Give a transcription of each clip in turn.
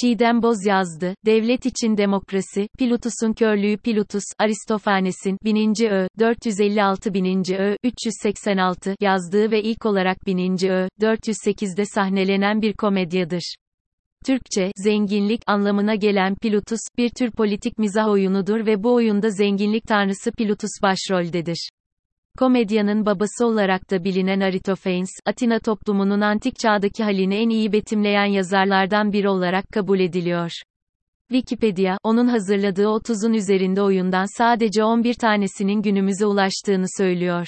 Çiğdem Boz yazdı. Devlet için demokrasi, Pilutus'un körlüğü Pilutus, Aristofanes'in 1000. Ö. 456 1000. Ö. 386 yazdığı ve ilk olarak 1000. Ö. 408'de sahnelenen bir komedyadır. Türkçe, zenginlik anlamına gelen Pilutus, bir tür politik mizah oyunudur ve bu oyunda zenginlik tanrısı Pilutus başroldedir. Komedyanın babası olarak da bilinen Aristophanes, Atina toplumunun antik çağdaki halini en iyi betimleyen yazarlardan biri olarak kabul ediliyor. Wikipedia, onun hazırladığı 30'un üzerinde oyundan sadece 11 tanesinin günümüze ulaştığını söylüyor.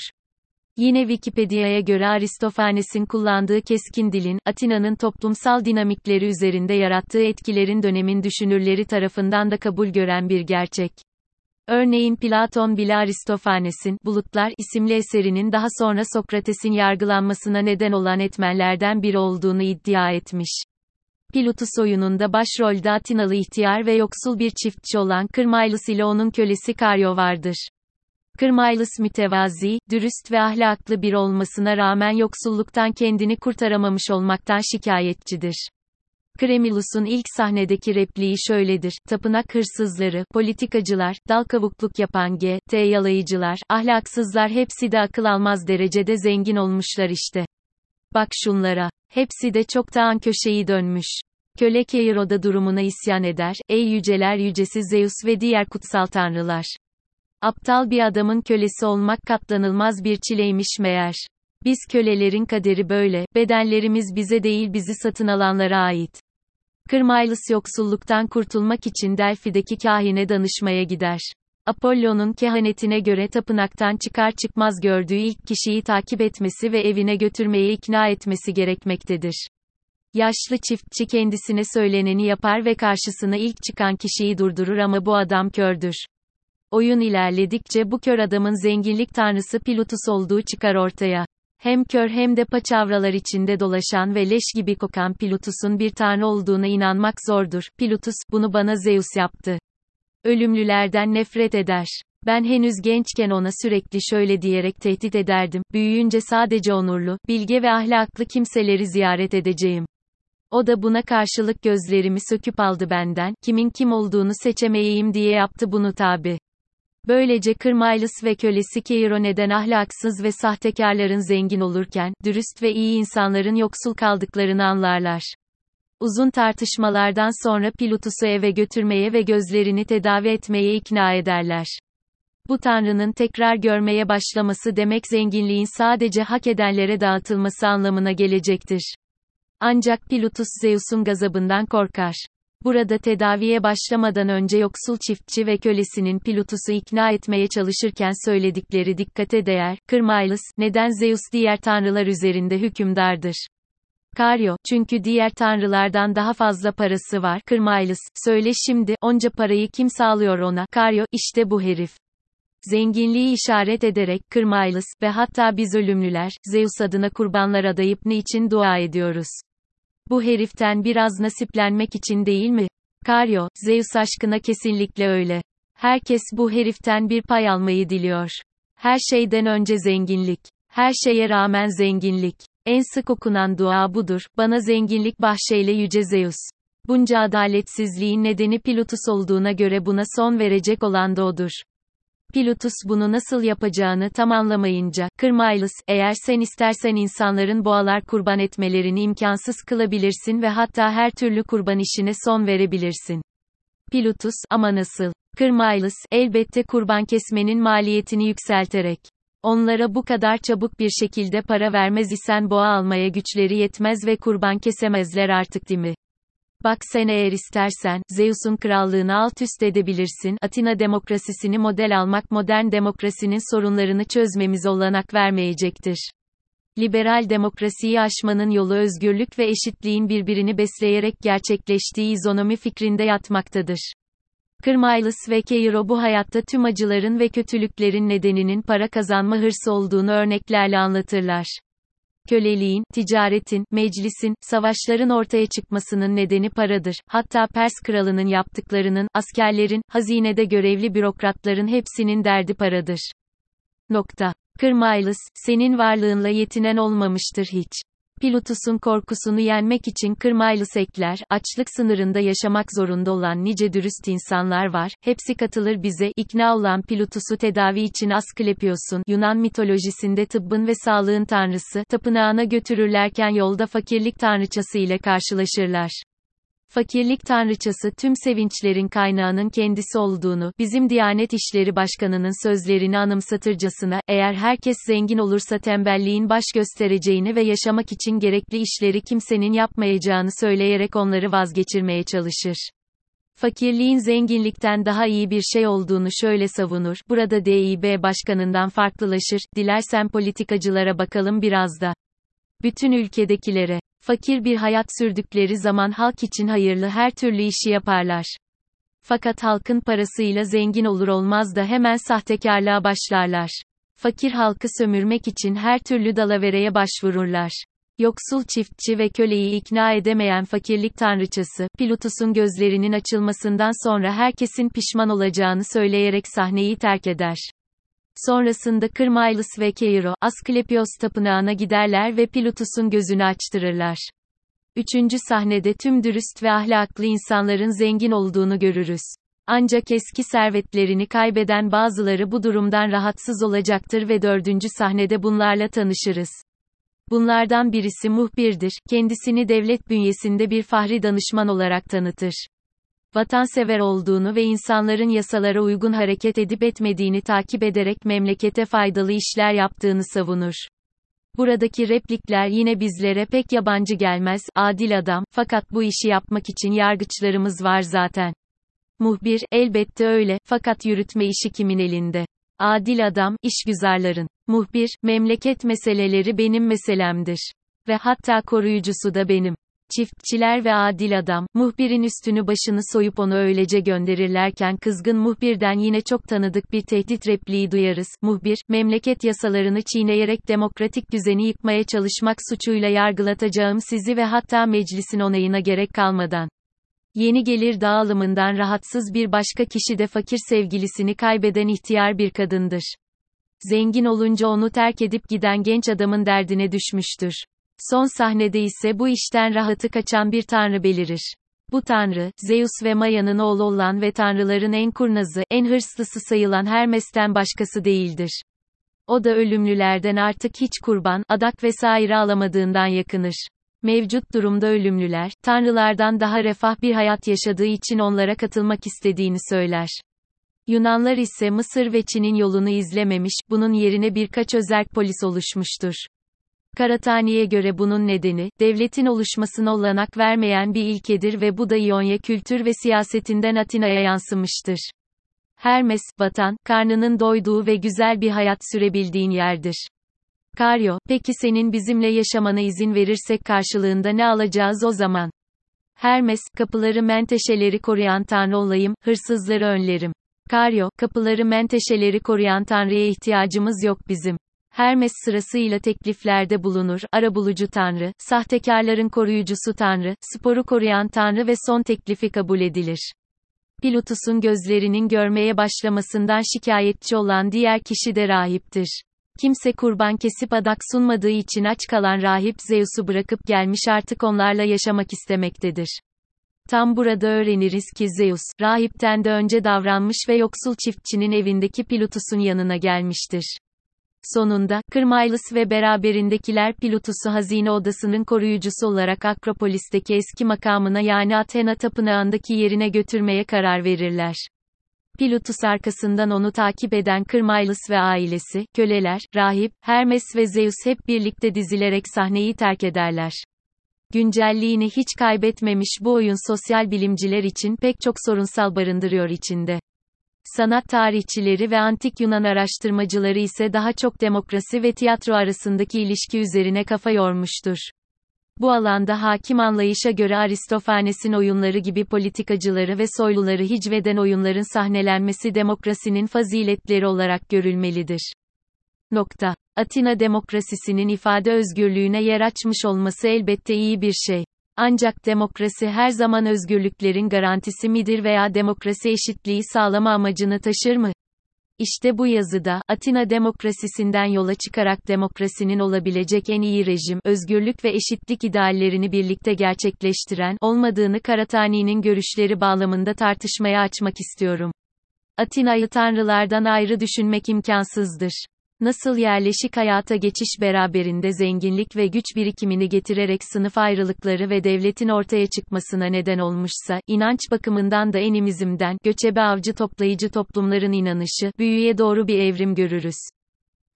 Yine Wikipedia'ya göre Aristophanes'in kullandığı keskin dilin, Atina'nın toplumsal dinamikleri üzerinde yarattığı etkilerin dönemin düşünürleri tarafından da kabul gören bir gerçek. Örneğin Platon bile Aristofanes'in Bulutlar isimli eserinin daha sonra Sokrates'in yargılanmasına neden olan etmenlerden biri olduğunu iddia etmiş. Pilutus oyununda başrolde Atinalı ihtiyar ve yoksul bir çiftçi olan Kırmaylus ile onun kölesi Karyo vardır. Kırmaylus mütevazi, dürüst ve ahlaklı bir olmasına rağmen yoksulluktan kendini kurtaramamış olmaktan şikayetçidir. Kremilus'un ilk sahnedeki repliği şöyledir, tapınak hırsızları, politikacılar, dal kavukluk yapan G, T yalayıcılar, ahlaksızlar hepsi de akıl almaz derecede zengin olmuşlar işte. Bak şunlara. Hepsi de çoktan köşeyi dönmüş. Köle Keiro da durumuna isyan eder, ey yüceler yücesi Zeus ve diğer kutsal tanrılar. Aptal bir adamın kölesi olmak katlanılmaz bir çileymiş meğer. Biz kölelerin kaderi böyle, bedenlerimiz bize değil bizi satın alanlara ait. Kırmaylus yoksulluktan kurtulmak için Delfi'deki kahine danışmaya gider. Apollo'nun kehanetine göre tapınaktan çıkar çıkmaz gördüğü ilk kişiyi takip etmesi ve evine götürmeye ikna etmesi gerekmektedir. Yaşlı çiftçi kendisine söyleneni yapar ve karşısına ilk çıkan kişiyi durdurur ama bu adam kördür. Oyun ilerledikçe bu kör adamın zenginlik tanrısı Pilutus olduğu çıkar ortaya. Hem kör hem de paçavralar içinde dolaşan ve leş gibi kokan Pilutus'un bir tanrı olduğuna inanmak zordur. Pilutus, bunu bana Zeus yaptı. Ölümlülerden nefret eder. Ben henüz gençken ona sürekli şöyle diyerek tehdit ederdim. Büyüyünce sadece onurlu, bilge ve ahlaklı kimseleri ziyaret edeceğim. O da buna karşılık gözlerimi söküp aldı benden, kimin kim olduğunu seçemeyeyim diye yaptı bunu tabi. Böylece Kırmaylus ve kölesi Keiro neden ahlaksız ve sahtekarların zengin olurken, dürüst ve iyi insanların yoksul kaldıklarını anlarlar. Uzun tartışmalardan sonra Pilutus'u eve götürmeye ve gözlerini tedavi etmeye ikna ederler. Bu tanrının tekrar görmeye başlaması demek zenginliğin sadece hak edenlere dağıtılması anlamına gelecektir. Ancak Pilutus Zeus'un gazabından korkar. Burada tedaviye başlamadan önce yoksul çiftçi ve kölesinin Pilutus'u ikna etmeye çalışırken söyledikleri dikkate değer, Kırmaylus, neden Zeus diğer tanrılar üzerinde hükümdardır? Karyo, çünkü diğer tanrılardan daha fazla parası var. Kırmaylus, söyle şimdi, onca parayı kim sağlıyor ona? Karyo, işte bu herif. Zenginliği işaret ederek, Kırmaylus, ve hatta biz ölümlüler, Zeus adına kurbanlar adayıp niçin dua ediyoruz? Bu heriften biraz nasiplenmek için değil mi? Karyo, Zeus aşkına kesinlikle öyle. Herkes bu heriften bir pay almayı diliyor. Her şeyden önce zenginlik. Her şeye rağmen zenginlik. En sık okunan dua budur, bana zenginlik bahşeyle yüce Zeus. Bunca adaletsizliğin nedeni Pilutus olduğuna göre buna son verecek olan da odur. Pilutus bunu nasıl yapacağını tam anlamayınca, Kırmaylus, eğer sen istersen insanların boğalar kurban etmelerini imkansız kılabilirsin ve hatta her türlü kurban işine son verebilirsin. Pilutus, ama nasıl? Kırmaylus, elbette kurban kesmenin maliyetini yükselterek. Onlara bu kadar çabuk bir şekilde para vermez isen boğa almaya güçleri yetmez ve kurban kesemezler artık değil mi? Bak sen eğer istersen, Zeus'un krallığını alt üst edebilirsin. Atina demokrasisini model almak modern demokrasinin sorunlarını çözmemize olanak vermeyecektir. Liberal demokrasiyi aşmanın yolu özgürlük ve eşitliğin birbirini besleyerek gerçekleştiği izonomi fikrinde yatmaktadır. Kırmaylus ve Keiro bu hayatta tüm acıların ve kötülüklerin nedeninin para kazanma hırsı olduğunu örneklerle anlatırlar. Köleliğin, ticaretin, meclisin, savaşların ortaya çıkmasının nedeni paradır. Hatta Pers kralının yaptıklarının, askerlerin, hazinede görevli bürokratların hepsinin derdi paradır. Nokta. Kırmaylus, senin varlığınla yetinen olmamıştır hiç. Pilotus'un korkusunu yenmek için kırmaylı sekler, açlık sınırında yaşamak zorunda olan nice dürüst insanlar var, hepsi katılır bize, ikna olan Pilotus'u tedavi için Asklepios'un, Yunan mitolojisinde tıbbın ve sağlığın tanrısı, tapınağına götürürlerken yolda fakirlik tanrıçası ile karşılaşırlar. Fakirlik tanrıçası tüm sevinçlerin kaynağının kendisi olduğunu, bizim Diyanet İşleri Başkanı'nın sözlerini anımsatırcasına, eğer herkes zengin olursa tembelliğin baş göstereceğini ve yaşamak için gerekli işleri kimsenin yapmayacağını söyleyerek onları vazgeçirmeye çalışır. Fakirliğin zenginlikten daha iyi bir şey olduğunu şöyle savunur, burada DİB başkanından farklılaşır, dilersen politikacılara bakalım biraz da. Bütün ülkedekilere, fakir bir hayat sürdükleri zaman halk için hayırlı her türlü işi yaparlar. Fakat halkın parasıyla zengin olur olmaz da hemen sahtekarlığa başlarlar. Fakir halkı sömürmek için her türlü dalavereye başvururlar. Yoksul çiftçi ve köleyi ikna edemeyen fakirlik tanrıçası, Pilutus'un gözlerinin açılmasından sonra herkesin pişman olacağını söyleyerek sahneyi terk eder. Sonrasında Kırmaylus ve Keiro, Asklepios tapınağına giderler ve Pilutus'un gözünü açtırırlar. Üçüncü sahnede tüm dürüst ve ahlaklı insanların zengin olduğunu görürüz. Ancak eski servetlerini kaybeden bazıları bu durumdan rahatsız olacaktır ve dördüncü sahnede bunlarla tanışırız. Bunlardan birisi muhbirdir, kendisini devlet bünyesinde bir fahri danışman olarak tanıtır vatansever olduğunu ve insanların yasalara uygun hareket edip etmediğini takip ederek memlekete faydalı işler yaptığını savunur. Buradaki replikler yine bizlere pek yabancı gelmez, adil adam, fakat bu işi yapmak için yargıçlarımız var zaten. Muhbir, elbette öyle, fakat yürütme işi kimin elinde? Adil adam, işgüzarların. Muhbir, memleket meseleleri benim meselemdir. Ve hatta koruyucusu da benim. Çiftçiler ve adil adam, muhbirin üstünü başını soyup onu öylece gönderirlerken kızgın muhbirden yine çok tanıdık bir tehdit repliği duyarız. Muhbir, memleket yasalarını çiğneyerek demokratik düzeni yıkmaya çalışmak suçuyla yargılatacağım sizi ve hatta meclisin onayına gerek kalmadan. Yeni gelir dağılımından rahatsız bir başka kişi de fakir sevgilisini kaybeden ihtiyar bir kadındır. Zengin olunca onu terk edip giden genç adamın derdine düşmüştür. Son sahnede ise bu işten rahatı kaçan bir tanrı belirir. Bu tanrı, Zeus ve Maya'nın oğlu olan ve tanrıların en kurnazı, en hırslısı sayılan Hermes'ten başkası değildir. O da ölümlülerden artık hiç kurban, adak vesaire alamadığından yakınır. Mevcut durumda ölümlüler, tanrılardan daha refah bir hayat yaşadığı için onlara katılmak istediğini söyler. Yunanlar ise Mısır ve Çin'in yolunu izlememiş, bunun yerine birkaç özel polis oluşmuştur. Karatani'ye göre bunun nedeni, devletin oluşmasına olanak vermeyen bir ilkedir ve bu da İonya kültür ve siyasetinden Atina'ya yansımıştır. Hermes, vatan, karnının doyduğu ve güzel bir hayat sürebildiğin yerdir. Karyo, peki senin bizimle yaşamana izin verirsek karşılığında ne alacağız o zaman? Hermes, kapıları menteşeleri koruyan tanrı olayım, hırsızları önlerim. Karyo, kapıları menteşeleri koruyan tanrıya ihtiyacımız yok bizim. Hermes sırasıyla tekliflerde bulunur, arabulucu tanrı, sahtekarların koruyucusu tanrı, sporu koruyan tanrı ve son teklifi kabul edilir. Pilotus'un gözlerinin görmeye başlamasından şikayetçi olan diğer kişi de rahiptir. Kimse kurban kesip adak sunmadığı için aç kalan rahip Zeus'u bırakıp gelmiş artık onlarla yaşamak istemektedir. Tam burada öğreniriz ki Zeus, rahipten de önce davranmış ve yoksul çiftçinin evindeki Pilotus'un yanına gelmiştir. Sonunda, Kırmaylus ve beraberindekiler Pilotus'u hazine odasının koruyucusu olarak Akropolis'teki eski makamına yani Athena tapınağındaki yerine götürmeye karar verirler. Pilotus arkasından onu takip eden Kırmaylus ve ailesi, köleler, rahip, Hermes ve Zeus hep birlikte dizilerek sahneyi terk ederler. Güncelliğini hiç kaybetmemiş bu oyun sosyal bilimciler için pek çok sorunsal barındırıyor içinde. Sanat tarihçileri ve antik Yunan araştırmacıları ise daha çok demokrasi ve tiyatro arasındaki ilişki üzerine kafa yormuştur. Bu alanda hakim anlayışa göre Aristofanes'in oyunları gibi politikacıları ve soyluları hicveden oyunların sahnelenmesi demokrasinin faziletleri olarak görülmelidir. Nokta. Atina demokrasisinin ifade özgürlüğüne yer açmış olması elbette iyi bir şey. Ancak demokrasi her zaman özgürlüklerin garantisi midir veya demokrasi eşitliği sağlama amacını taşır mı? İşte bu yazıda, Atina demokrasisinden yola çıkarak demokrasinin olabilecek en iyi rejim, özgürlük ve eşitlik ideallerini birlikte gerçekleştiren, olmadığını Karatani'nin görüşleri bağlamında tartışmaya açmak istiyorum. Atina'yı tanrılardan ayrı düşünmek imkansızdır. Nasıl yerleşik hayata geçiş beraberinde zenginlik ve güç birikimini getirerek sınıf ayrılıkları ve devletin ortaya çıkmasına neden olmuşsa, inanç bakımından da enimizmden, göçebe avcı toplayıcı toplumların inanışı, büyüye doğru bir evrim görürüz.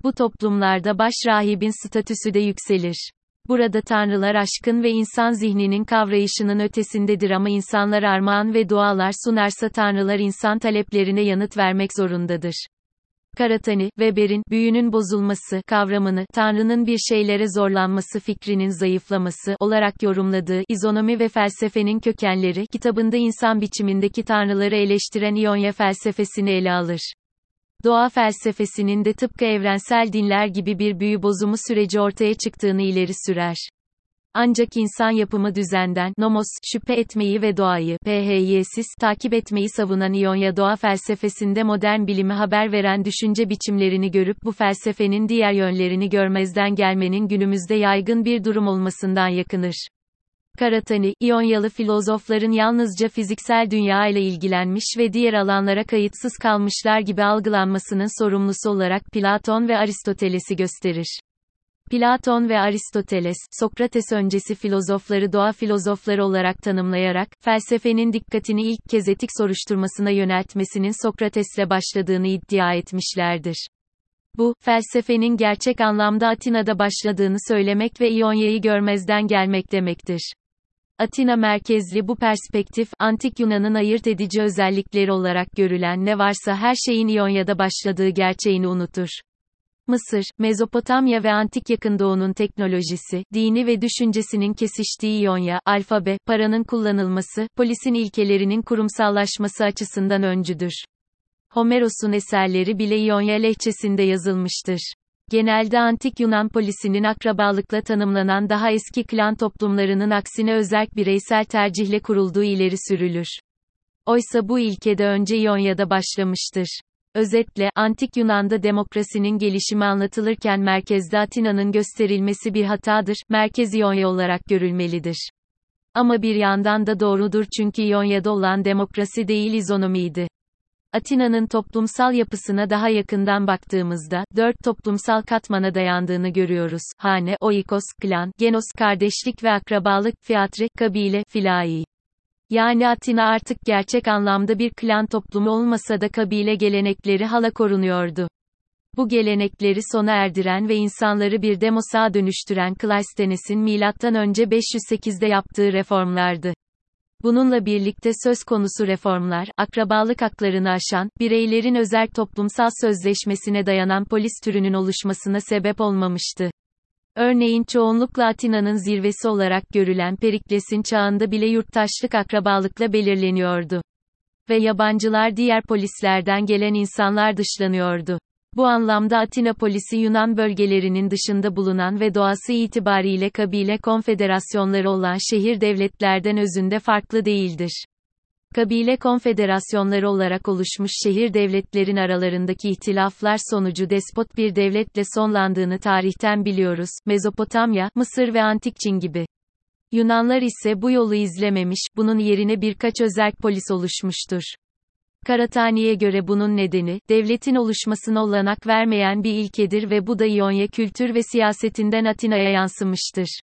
Bu toplumlarda baş rahibin statüsü de yükselir. Burada tanrılar aşkın ve insan zihninin kavrayışının ötesindedir ama insanlar armağan ve dualar sunarsa tanrılar insan taleplerine yanıt vermek zorundadır. Karatani, Weber'in, büyünün bozulması kavramını, Tanrı'nın bir şeylere zorlanması fikrinin zayıflaması olarak yorumladığı, izonomi ve felsefenin kökenleri, kitabında insan biçimindeki tanrıları eleştiren İonya felsefesini ele alır. Doğa felsefesinin de tıpkı evrensel dinler gibi bir büyü bozumu süreci ortaya çıktığını ileri sürer. Ancak insan yapımı düzenden, nomos, şüphe etmeyi ve doğayı, PHY'siz, takip etmeyi savunan İonya doğa felsefesinde modern bilimi haber veren düşünce biçimlerini görüp bu felsefenin diğer yönlerini görmezden gelmenin günümüzde yaygın bir durum olmasından yakınır. Karatani, İonyalı filozofların yalnızca fiziksel dünya ile ilgilenmiş ve diğer alanlara kayıtsız kalmışlar gibi algılanmasının sorumlusu olarak Platon ve Aristoteles'i gösterir. Platon ve Aristoteles, Sokrates öncesi filozofları doğa filozofları olarak tanımlayarak, felsefenin dikkatini ilk kez etik soruşturmasına yöneltmesinin Sokrates'le başladığını iddia etmişlerdir. Bu, felsefenin gerçek anlamda Atina'da başladığını söylemek ve İonya'yı görmezden gelmek demektir. Atina merkezli bu perspektif, antik Yunan'ın ayırt edici özellikleri olarak görülen ne varsa her şeyin İonya'da başladığı gerçeğini unutur. Mısır, Mezopotamya ve Antik Yakın Doğu'nun teknolojisi, dini ve düşüncesinin kesiştiği İonya, alfabe, paranın kullanılması, polisin ilkelerinin kurumsallaşması açısından öncüdür. Homeros'un eserleri bile İonya lehçesinde yazılmıştır. Genelde antik Yunan polisinin akrabalıkla tanımlanan daha eski klan toplumlarının aksine özerk bireysel tercihle kurulduğu ileri sürülür. Oysa bu ilke de önce İonya'da başlamıştır. Özetle, Antik Yunan'da demokrasinin gelişimi anlatılırken merkezde Atina'nın gösterilmesi bir hatadır, merkez İonya olarak görülmelidir. Ama bir yandan da doğrudur çünkü İonya'da olan demokrasi değil izonomiydi. Atina'nın toplumsal yapısına daha yakından baktığımızda, dört toplumsal katmana dayandığını görüyoruz. Hane, oikos, klan, genos, kardeşlik ve akrabalık, fiatri, kabile, filai. Yani Atina artık gerçek anlamda bir klan toplumu olmasa da kabile gelenekleri hala korunuyordu. Bu gelenekleri sona erdiren ve insanları bir demosa dönüştüren Cleisthenes'in M.Ö. 508'de yaptığı reformlardı. Bununla birlikte söz konusu reformlar, akrabalık haklarını aşan, bireylerin özel toplumsal sözleşmesine dayanan polis türünün oluşmasına sebep olmamıştı. Örneğin çoğunlukla Atina'nın zirvesi olarak görülen Perikles'in çağında bile yurttaşlık akrabalıkla belirleniyordu. Ve yabancılar diğer polislerden gelen insanlar dışlanıyordu. Bu anlamda Atina polisi Yunan bölgelerinin dışında bulunan ve doğası itibariyle kabile konfederasyonları olan şehir devletlerden özünde farklı değildir. Kabile konfederasyonları olarak oluşmuş şehir devletlerin aralarındaki ihtilaflar sonucu despot bir devletle sonlandığını tarihten biliyoruz. Mezopotamya, Mısır ve Antik Çin gibi. Yunanlar ise bu yolu izlememiş, bunun yerine birkaç özerk polis oluşmuştur. Karatani'ye göre bunun nedeni, devletin oluşmasına olanak vermeyen bir ilkedir ve bu da İonya kültür ve siyasetinden Atina'ya yansımıştır.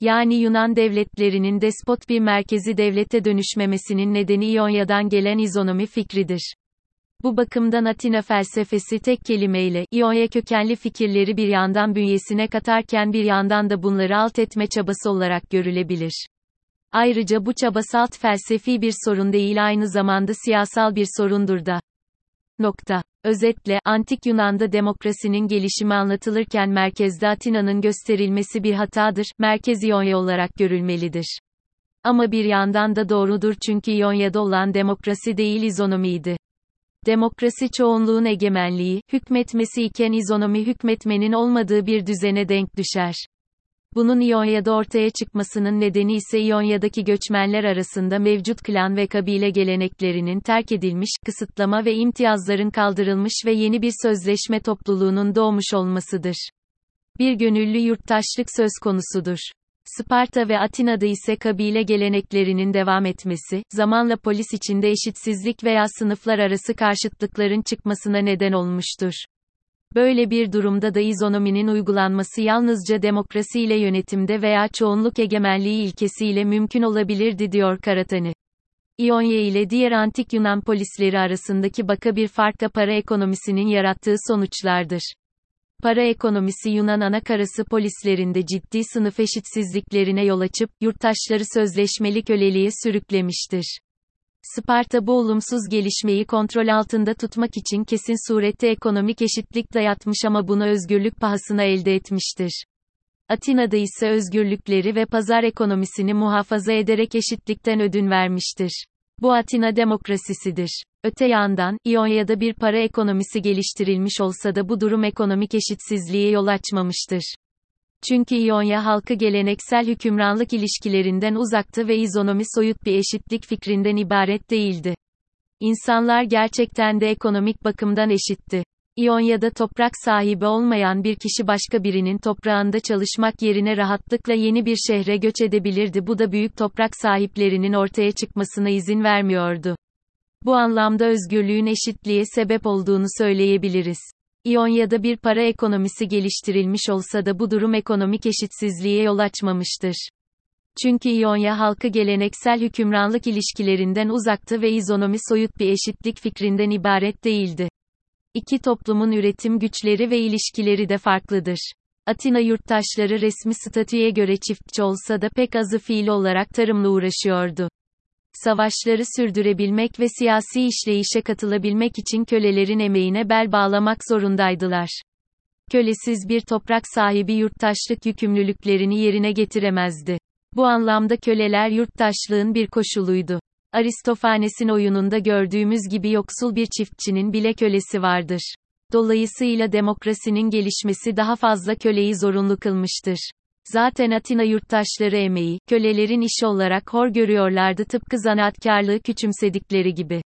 Yani Yunan devletlerinin despot bir merkezi devlete dönüşmemesinin nedeni İonya'dan gelen izonomi fikridir. Bu bakımdan Atina felsefesi tek kelimeyle, İonya kökenli fikirleri bir yandan bünyesine katarken bir yandan da bunları alt etme çabası olarak görülebilir. Ayrıca bu çaba salt felsefi bir sorun değil aynı zamanda siyasal bir sorundur da. Nokta. Özetle, Antik Yunan'da demokrasinin gelişimi anlatılırken merkezde Atina'nın gösterilmesi bir hatadır, merkez İonya olarak görülmelidir. Ama bir yandan da doğrudur çünkü İonya'da olan demokrasi değil izonomiydi. Demokrasi çoğunluğun egemenliği, hükmetmesi iken izonomi hükmetmenin olmadığı bir düzene denk düşer. Bunun İonya'da ortaya çıkmasının nedeni ise İonya'daki göçmenler arasında mevcut klan ve kabile geleneklerinin terk edilmiş, kısıtlama ve imtiyazların kaldırılmış ve yeni bir sözleşme topluluğunun doğmuş olmasıdır. Bir gönüllü yurttaşlık söz konusudur. Sparta ve Atina'da ise kabile geleneklerinin devam etmesi, zamanla polis içinde eşitsizlik veya sınıflar arası karşıtlıkların çıkmasına neden olmuştur. Böyle bir durumda da izonominin uygulanması yalnızca demokrasiyle yönetimde veya çoğunluk egemenliği ilkesiyle mümkün olabilirdi diyor Karatani. İonya ile diğer antik Yunan polisleri arasındaki baka bir fark da para ekonomisinin yarattığı sonuçlardır. Para ekonomisi Yunan anakarası polislerinde ciddi sınıf eşitsizliklerine yol açıp, yurttaşları sözleşmeli köleliğe sürüklemiştir. Sparta bu olumsuz gelişmeyi kontrol altında tutmak için kesin surette ekonomik eşitlik dayatmış ama bunu özgürlük pahasına elde etmiştir. Atina'da ise özgürlükleri ve pazar ekonomisini muhafaza ederek eşitlikten ödün vermiştir. Bu Atina demokrasisidir. Öte yandan, İonya'da bir para ekonomisi geliştirilmiş olsa da bu durum ekonomik eşitsizliğe yol açmamıştır. Çünkü İonya halkı geleneksel hükümranlık ilişkilerinden uzaktı ve izonomi soyut bir eşitlik fikrinden ibaret değildi. İnsanlar gerçekten de ekonomik bakımdan eşitti. İonya'da toprak sahibi olmayan bir kişi başka birinin toprağında çalışmak yerine rahatlıkla yeni bir şehre göç edebilirdi. Bu da büyük toprak sahiplerinin ortaya çıkmasına izin vermiyordu. Bu anlamda özgürlüğün eşitliğe sebep olduğunu söyleyebiliriz. İonya'da bir para ekonomisi geliştirilmiş olsa da bu durum ekonomik eşitsizliğe yol açmamıştır. Çünkü İonya halkı geleneksel hükümranlık ilişkilerinden uzaktı ve izonomi soyut bir eşitlik fikrinden ibaret değildi. İki toplumun üretim güçleri ve ilişkileri de farklıdır. Atina yurttaşları resmi statüye göre çiftçi olsa da pek azı fiil olarak tarımla uğraşıyordu. Savaşları sürdürebilmek ve siyasi işleyişe katılabilmek için kölelerin emeğine bel bağlamak zorundaydılar. Kölesiz bir toprak sahibi yurttaşlık yükümlülüklerini yerine getiremezdi. Bu anlamda köleler yurttaşlığın bir koşuluydu. Aristofanes'in oyununda gördüğümüz gibi yoksul bir çiftçinin bile kölesi vardır. Dolayısıyla demokrasinin gelişmesi daha fazla köleyi zorunlu kılmıştır. Zaten Atina yurttaşları emeği, kölelerin işi olarak hor görüyorlardı tıpkı zanaatkarlığı küçümsedikleri gibi.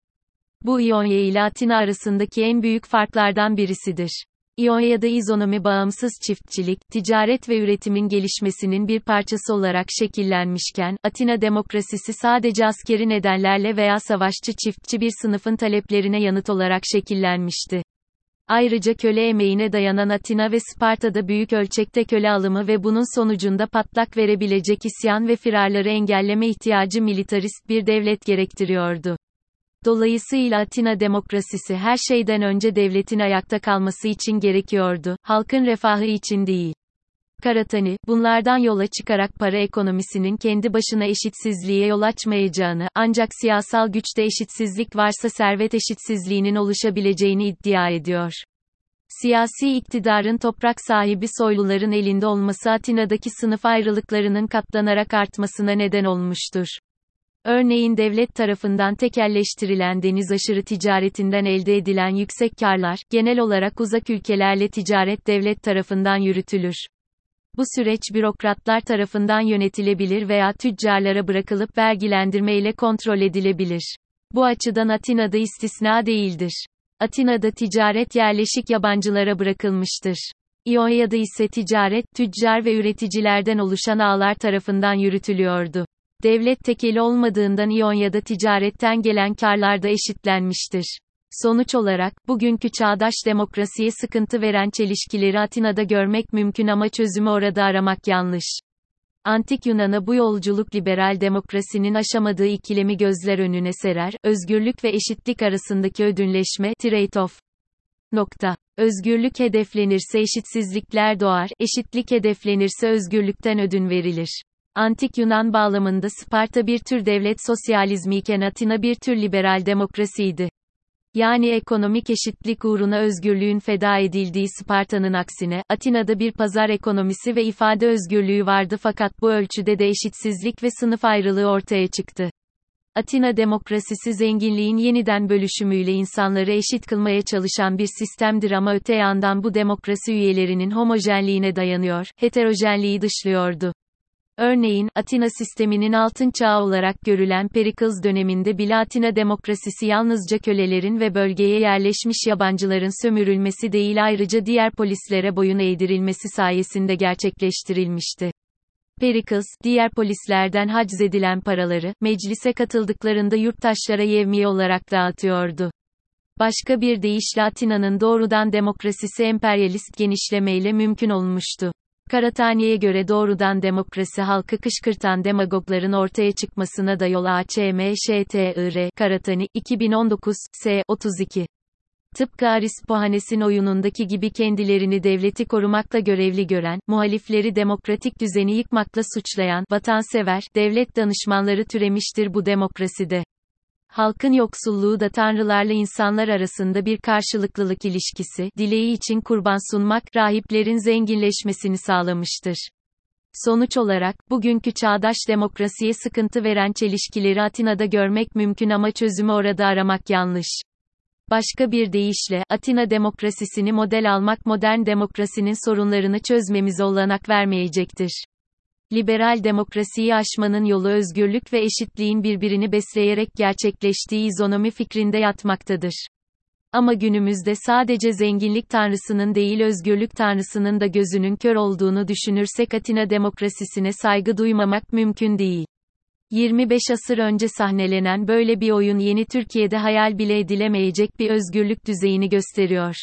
Bu İonya ile Atina arasındaki en büyük farklardan birisidir. İonya'da izonomi bağımsız çiftçilik, ticaret ve üretimin gelişmesinin bir parçası olarak şekillenmişken, Atina demokrasisi sadece askeri nedenlerle veya savaşçı çiftçi bir sınıfın taleplerine yanıt olarak şekillenmişti. Ayrıca köle emeğine dayanan Atina ve Sparta'da büyük ölçekte köle alımı ve bunun sonucunda patlak verebilecek isyan ve firarları engelleme ihtiyacı militarist bir devlet gerektiriyordu. Dolayısıyla Atina demokrasisi her şeyden önce devletin ayakta kalması için gerekiyordu, halkın refahı için değil. Karatani, bunlardan yola çıkarak para ekonomisinin kendi başına eşitsizliğe yol açmayacağını, ancak siyasal güçte eşitsizlik varsa servet eşitsizliğinin oluşabileceğini iddia ediyor. Siyasi iktidarın toprak sahibi soyluların elinde olması Atina'daki sınıf ayrılıklarının katlanarak artmasına neden olmuştur. Örneğin devlet tarafından tekelleştirilen deniz aşırı ticaretinden elde edilen yüksek karlar, genel olarak uzak ülkelerle ticaret devlet tarafından yürütülür. Bu süreç bürokratlar tarafından yönetilebilir veya tüccarlara bırakılıp vergilendirme ile kontrol edilebilir. Bu açıdan Atina'da istisna değildir. Atina'da ticaret yerleşik yabancılara bırakılmıştır. İonya'da ise ticaret, tüccar ve üreticilerden oluşan ağlar tarafından yürütülüyordu. Devlet tekeli olmadığından İonya'da ticaretten gelen karlar da eşitlenmiştir. Sonuç olarak, bugünkü çağdaş demokrasiye sıkıntı veren çelişkileri Atina'da görmek mümkün ama çözümü orada aramak yanlış. Antik Yunan'a bu yolculuk liberal demokrasinin aşamadığı ikilemi gözler önüne serer, özgürlük ve eşitlik arasındaki ödünleşme, trade-off. Nokta. Özgürlük hedeflenirse eşitsizlikler doğar, eşitlik hedeflenirse özgürlükten ödün verilir. Antik Yunan bağlamında Sparta bir tür devlet sosyalizmi iken Atina bir tür liberal demokrasiydi. Yani ekonomik eşitlik uğruna özgürlüğün feda edildiği Sparta'nın aksine, Atina'da bir pazar ekonomisi ve ifade özgürlüğü vardı fakat bu ölçüde de eşitsizlik ve sınıf ayrılığı ortaya çıktı. Atina demokrasisi zenginliğin yeniden bölüşümüyle insanları eşit kılmaya çalışan bir sistemdir ama öte yandan bu demokrasi üyelerinin homojenliğine dayanıyor, heterojenliği dışlıyordu. Örneğin, Atina sisteminin altın çağı olarak görülen Perikles döneminde bile Atina demokrasisi yalnızca kölelerin ve bölgeye yerleşmiş yabancıların sömürülmesi değil ayrıca diğer polislere boyun eğdirilmesi sayesinde gerçekleştirilmişti. Perikles, diğer polislerden haciz edilen paraları, meclise katıldıklarında yurttaşlara yevmiye olarak dağıtıyordu. Başka bir deyişle Atina'nın doğrudan demokrasisi emperyalist genişlemeyle mümkün olmuştu. Karatani'ye göre doğrudan demokrasi halkı kışkırtan demagogların ortaya çıkmasına da yol açmıştır. Karatani, 2019, S. 32. Tıpkı Arispohanes'in oyunundaki gibi kendilerini devleti korumakla görevli gören, muhalifleri demokratik düzeni yıkmakla suçlayan, vatansever, devlet danışmanları türemiştir bu demokraside. Halkın yoksulluğu da tanrılarla insanlar arasında bir karşılıklılık ilişkisi, dileği için kurban sunmak, rahiplerin zenginleşmesini sağlamıştır. Sonuç olarak, bugünkü çağdaş demokrasiye sıkıntı veren çelişkileri Atina'da görmek mümkün ama çözümü orada aramak yanlış. Başka bir deyişle, Atina demokrasisini model almak modern demokrasinin sorunlarını çözmemize olanak vermeyecektir. Liberal demokrasiyi aşmanın yolu özgürlük ve eşitliğin birbirini besleyerek gerçekleştiği izonomi fikrinde yatmaktadır. Ama günümüzde sadece zenginlik tanrısının değil özgürlük tanrısının da gözünün kör olduğunu düşünürsek Atina demokrasisine saygı duymamak mümkün değil. 25 asır önce sahnelenen böyle bir oyun yeni Türkiye'de hayal bile edilemeyecek bir özgürlük düzeyini gösteriyor.